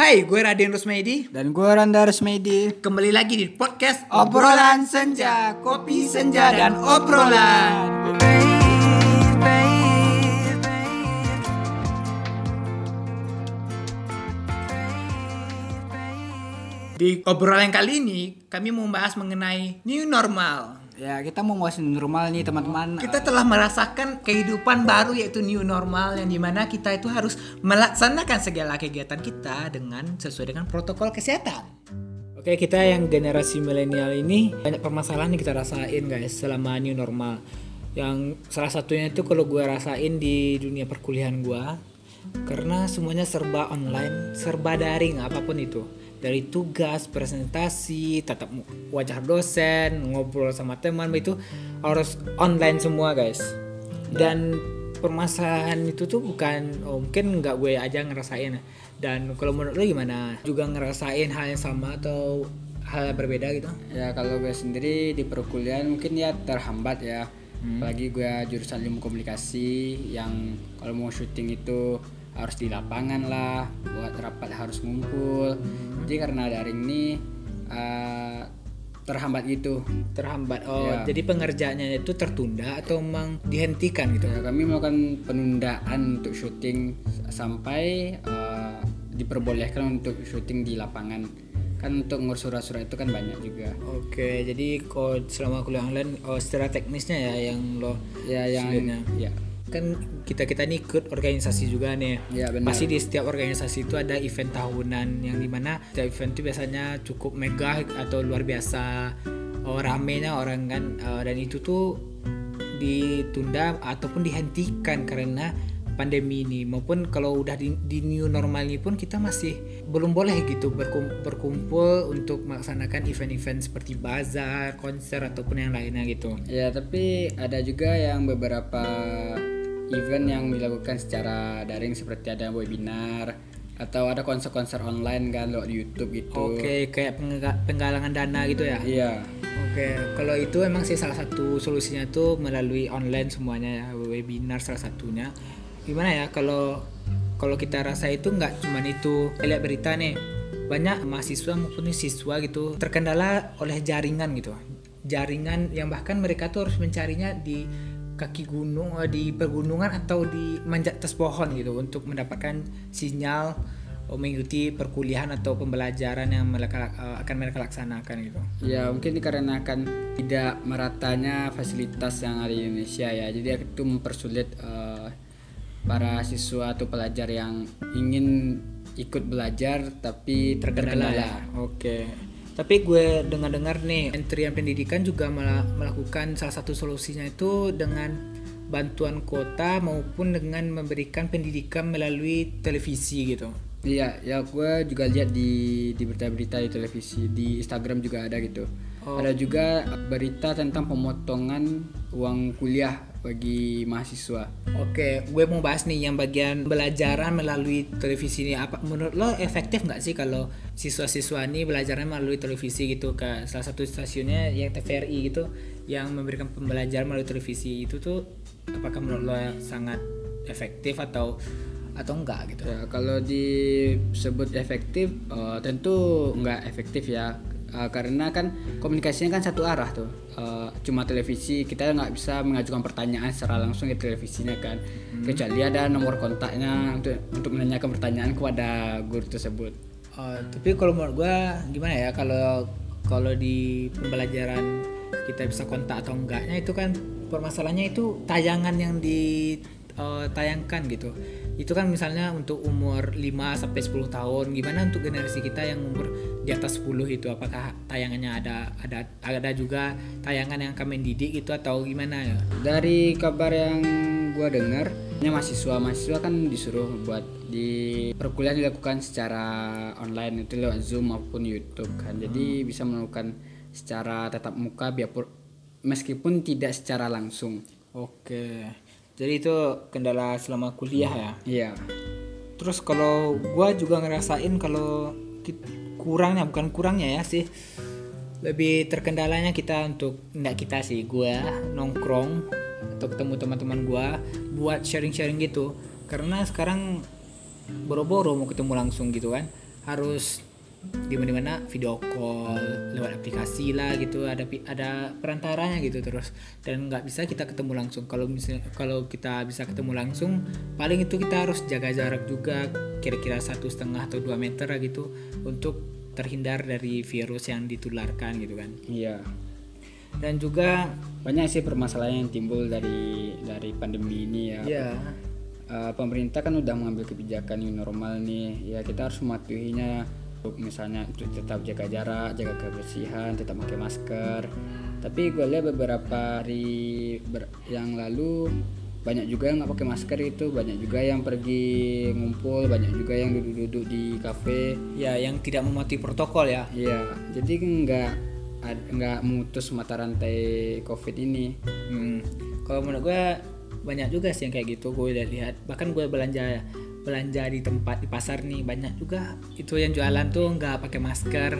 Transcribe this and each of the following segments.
Hai, gue Raden Rusmedi. Dan gue Randa Resmedi Kembali lagi di podcast Obrolan Senja Kopi Senja dan Obrolan Di obrolan kali ini, kami mau membahas mengenai new normal. Ya kita mau new normal nih teman-teman Kita telah merasakan kehidupan baru yaitu new normal yang di mana kita itu harus melaksanakan segala kegiatan kita dengan sesuai dengan protokol kesehatan. Oke, kita yang generasi milenial ini banyak permasalahan yang kita rasain guys selama new normal. Yang salah satunya itu kalau gue rasain di dunia perkuliahan gue karena semuanya serba online, serba daring apa pun itu. Dari tugas, presentasi, tatap wajah dosen, ngobrol sama teman itu harus online semua guys. Dan permasalahan itu tuh bukan oh, mungkin nggak gue aja ngerasain. Ya. dan kalau menurut lo gimana? Juga ngerasain hal yang sama atau hal yang berbeda gitu? Ya kalau gue sendiri di perkuliahan mungkin ya terhambat ya. Apalagi gue jurusan ilmu komunikasi yang kalau mau syuting itu harus di lapangan lah Buat rapat harus ngumpul Jadi karena daring ini eh, terhambat gitu terhambat oh Ya. jadi pengerjaannya itu tertunda atau memang dihentikan gitu Ya, kami melakukan penundaan untuk syuting sampai eh, diperbolehkan untuk syuting di lapangan. Kan untuk ngurus surat-surat itu kan banyak juga. Oke, jadi kalau selama kuliah online, oh, secara teknisnya ya yang lo Ya yang Sulinnya. ya kan kita kita nih ikut organisasi juga nih. Ya, benar. Pasti di setiap organisasi itu ada event tahunan yang di mana setiap event itu biasanya cukup megah atau luar biasa oh, ramenya orang kan Eh, dan itu tuh ditunda ataupun dihentikan karena pandemi ini maupun kalau udah di, di new normal ini pun kita masih belum boleh gitu berkum- berkumpul untuk melaksanakan event-event seperti bazar, konser ataupun yang lainnya gitu. ya tapi ada juga yang beberapa event yang dilakukan secara daring seperti ada webinar atau ada konser-konser online kan lewat YouTube gitu. Oke, kayak pengga- penggalangan dana gitu ya. Iya. Oke, kalau itu emang sih salah satu solusinya tuh melalui online semuanya ya, webinar salah satunya. Gimana ya kalau kalau kita rasa itu nggak cuman itu lihat berita nih banyak mahasiswa maupun siswa gitu terkendala oleh jaringan gitu jaringan yang bahkan mereka tuh harus mencarinya di kaki gunung eh, di pegunungan atau di manjat atas pohon gitu untuk mendapatkan sinyal oh, mengikuti perkuliahan atau pembelajaran yang mereka eh, akan mereka laksanakan gitu. Ya mungkin dikarenakan tidak meratanya fasilitas yang ada di Indonesia ya, jadi itu mempersulit eh, para siswa atau pelajar yang ingin ikut belajar tapi terkendala. ya. Oke. Tapi gue dengar-dengar nih, Kementerian Pendidikan juga mela- melakukan salah satu solusinya itu dengan bantuan kota maupun dengan memberikan pendidikan melalui televisi gitu. Iya, ya gue juga lihat di di berita-berita di televisi, di Instagram juga ada gitu. Ada juga berita tentang pemotongan uang kuliah bagi mahasiswa. Oke, gue mau bahas nih yang bagian belajaran melalui televisi ini. Apa menurut lo efektif nggak sih kalau siswa-siswa ini belajarnya melalui televisi gitu ke salah satu stasiunnya yang TVRI gitu yang memberikan pembelajaran melalui televisi itu tuh apakah menurut lo sangat efektif atau atau enggak gitu? Ya, kalau disebut efektif, eh, tentu nggak efektif ya, Eh, karena kan komunikasinya kan satu arah tuh. Eh, cuma televisi kita nggak bisa mengajukan pertanyaan secara langsung di televisinya kan, kecuali ada nomor kontaknya untuk untuk menanyakan pertanyaan kepada guru tersebut. Oh, tapi kalau menurut gua gimana ya kalau kalau di pembelajaran kita bisa kontak atau enggaknya itu kan permasalahannya itu tayangan yang ditayangkan gitu. Itu kan misalnya untuk umur 5 sampai 10 tahun, gimana untuk generasi kita yang umur di atas 10 itu apakah tayangannya ada ada ada juga tayangan yang akan mendidik itu atau gimana ya? Dari kabar yang gua dengar, mahasiswa mahasiswa kan disuruh buat di perkuliahan dilakukan secara online itu lewat Zoom maupun YouTube kan. Jadi bisa melakukan secara tatap muka biarpun meskipun tidak secara langsung. Oke. Jadi itu kendala selama kuliah ya. Iya. Terus kalau gua juga ngerasain kalau kurangnya bukan kurangnya ya sih lebih terkendalanya kita untuk enggak kita sih gua nongkrong atau ketemu teman-teman gua buat sharing-sharing gitu karena sekarang boro-boro mau ketemu langsung gitu kan harus di mana mana video call lewat aplikasi lah gitu ada ada perantaranya gitu terus. Dan nggak bisa kita ketemu langsung. Kalau misalnya kalau kita bisa ketemu langsung paling itu kita harus jaga jarak juga kira-kira satu setengah atau dua meter lah gitu untuk terhindar dari virus yang ditularkan gitu kan. Iya. Dan juga banyak sih permasalahan yang timbul dari dari pandemi ini ya. Ya Eh, pemerintah kan udah mengambil kebijakan new normal nih. Ya kita harus mematuhinya untuk misalnya untuk tetap jaga jarak jaga kebersihan tetap pakai masker. Tapi gue lihat beberapa hari ber- yang lalu banyak juga yang nggak pakai masker itu. Banyak juga yang pergi ngumpul banyak juga yang duduk-duduk di kafe. Ya yang tidak mematuhi protokol ya. Iya, jadi nggak nggak memutus mata rantai covid ini. Hmm, kalau menurut gue banyak juga sih yang kayak gitu gue udah lihat. Bahkan gue belanja belanja di tempat di pasar nih banyak juga. Itu yang jualan tuh nggak pakai masker.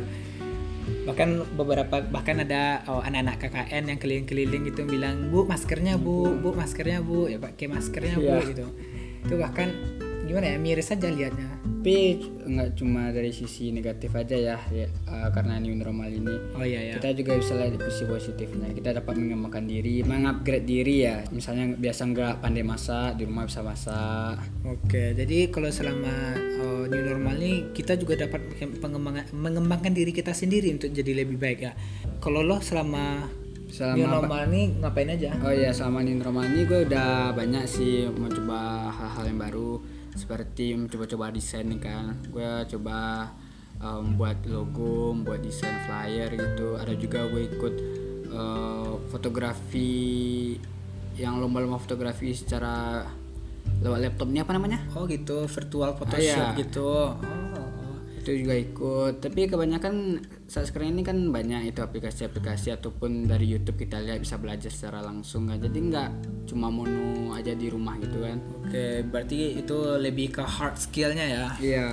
Bahkan beberapa bahkan ada oh, anak-anak KKN yang keliling-keliling gitu bilang bu maskernya bu bu maskernya bu. Ya pakai maskernya bu Iya. gitu. Itu bahkan gimana ya? Miris aja liatnya. Tapi nggak cuma dari sisi negatif aja ya, ya eh, karena new normal ini. Oh iya ya kita juga bisa lihat sisi positifnya. Kita dapat mengembangkan diri mengupgrade diri ya. Misalnya biasa nggak pandai masak di rumah bisa masak. Oke, jadi kalau selama uh, new normal ini kita juga dapat pengembangan mengembangkan diri kita sendiri untuk jadi lebih baik ya. Kalau lo selama, Selama new normal ini ngapain aja? oh ya selama new normal ini gue udah banyak sih mencoba hal-hal yang baru seperti mencoba-coba desain nih kan gue coba um, buat logo buat desain flyer gitu ada juga gue ikut uh, fotografi yang lomba-lomba fotografi secara lewat laptopnya apa namanya Oh gitu, virtual Ah, photoshoot iya. gitu. Oh. Itu juga ikut. Tapi kebanyakan saat sekarang ini kan banyak itu aplikasi-aplikasi ataupun dari YouTube kita lihat bisa belajar secara langsung kan. Jadi nggak cuma mono aja di rumah gitu kan. Oke, berarti itu lebih ke hard skillnya ya. iya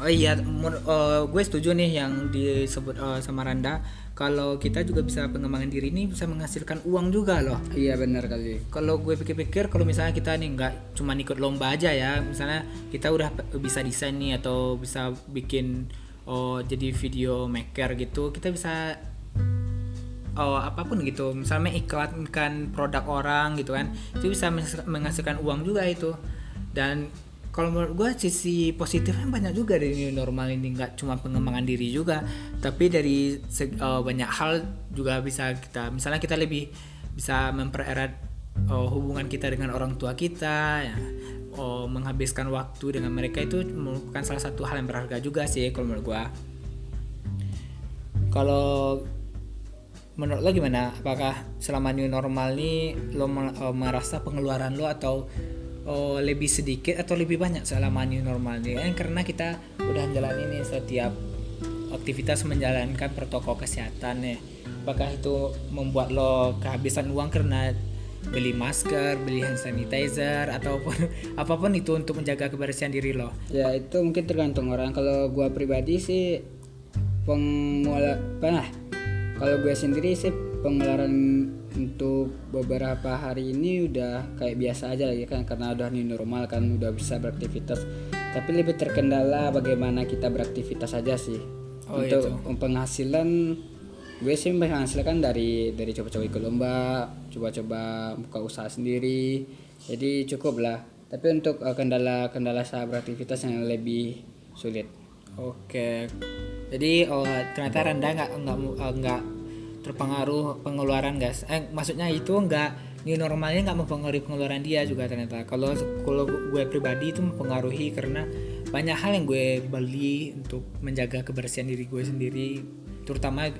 Oh iya, eh, gue setuju nih yang disebut eh, sama Randa. Kalau kita juga bisa pengembangan diri ini bisa menghasilkan uang juga loh. iya benar kali kalau gue pikir-pikir kalau misalnya kita nih nggak cuma ikut lomba aja ya misalnya kita udah bisa desain nih atau bisa bikin oh jadi video maker gitu kita bisa oh apa pun gitu misalnya iklankan produk orang gitu kan itu bisa menghasil- menghasilkan uang juga itu dan kalau menurut gue sisi positifnya banyak juga dari new normal ini nggak cuma pengembangan diri juga tapi dari eh, banyak hal juga bisa kita misalnya kita lebih bisa mempererat eh, hubungan kita dengan orang tua kita ya oh, menghabiskan waktu dengan mereka itu merupakan salah satu hal yang berharga juga sih kalau menurut gue kalau menurut lo gimana? Apakah selama new normal ini lo eh, merasa pengeluaran lo atau oh, lebih sedikit atau lebih banyak selama new normal ini? Kan karena kita udah jalanin nih setiap aktivitas menjalankan protokol kesehatan nih. Apakah itu membuat lo kehabisan uang karena beli masker, beli hand sanitizer ataupun apa pun itu untuk menjaga kebersihan diri lo? ya itu mungkin tergantung orang kalau gua pribadi sih pengelola nah kalau gue sendiri sih pengeluaran untuk beberapa hari ini udah kayak biasa aja lagi kan karena udah new normal kan udah bisa beraktivitas. Tapi lebih terkendala bagaimana kita beraktivitas aja sih. Oh, untuk penghasilan gue sih menghasilkan dari dari coba-coba ikut lomba coba-coba buka usaha sendiri. Jadi cukup lah. Tapi untuk eh, kendala-kendala saat beraktivitas yang lebih sulit. Oke, jadi oh, ternyata Randa nggak nggak eh, nggak terpengaruh pengeluaran guys. Eh maksudnya itu nggak new normalnya nggak mempengaruhi pengeluaran dia juga ternyata. Kalau kalau gue pribadi itu mempengaruhi karena banyak hal yang gue beli untuk menjaga kebersihan diri gue sendiri, terutama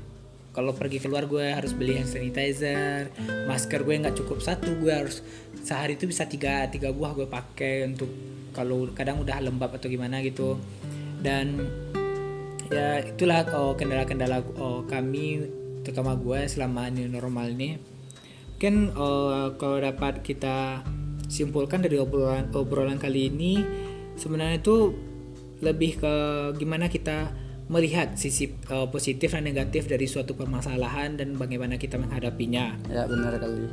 kalau pergi keluar gue harus beli hand sanitizer, masker gue nggak cukup satu, gue harus sehari itu bisa tiga tiga buah gue pakai untuk kalau kadang udah lembab atau gimana gitu dan ya itulah oh, kendala-kendala oh, kami terutama gue selama new normal ini mungkin oh, kalau dapat kita simpulkan dari obrolan obrolan kali ini sebenarnya itu lebih ke gimana kita melihat sisi eh, positif dan negatif dari suatu permasalahan dan bagaimana kita menghadapinya. Ya benar kali.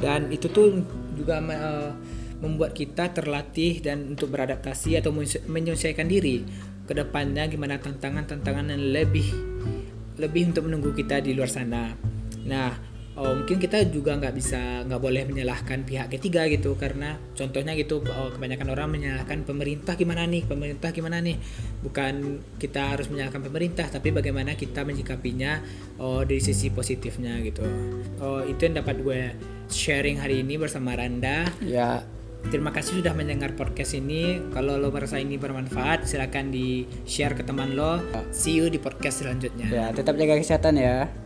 Dan itu tuh juga eh, membuat kita terlatih dan untuk beradaptasi atau menyesuaikan diri ke depannya gimana tantangan-tantangan yang lebih lebih untuk menunggu kita di luar sana. Nah, oh, mungkin kita juga nggak bisa nggak boleh menyalahkan pihak ketiga gitu karena contohnya gitu oh, kebanyakan orang menyalahkan pemerintah gimana nih pemerintah gimana nih. Bukan kita harus menyalahkan pemerintah tapi bagaimana kita menyikapinya oh dari sisi positifnya gitu. Oh itu yang dapat gue sharing hari ini bersama Randa. Ya, Terima kasih sudah mendengar podcast ini. Kalau lo merasa ini bermanfaat, silakan di share ke teman lo. See you di podcast selanjutnya. ya tetap jaga kesehatan ya.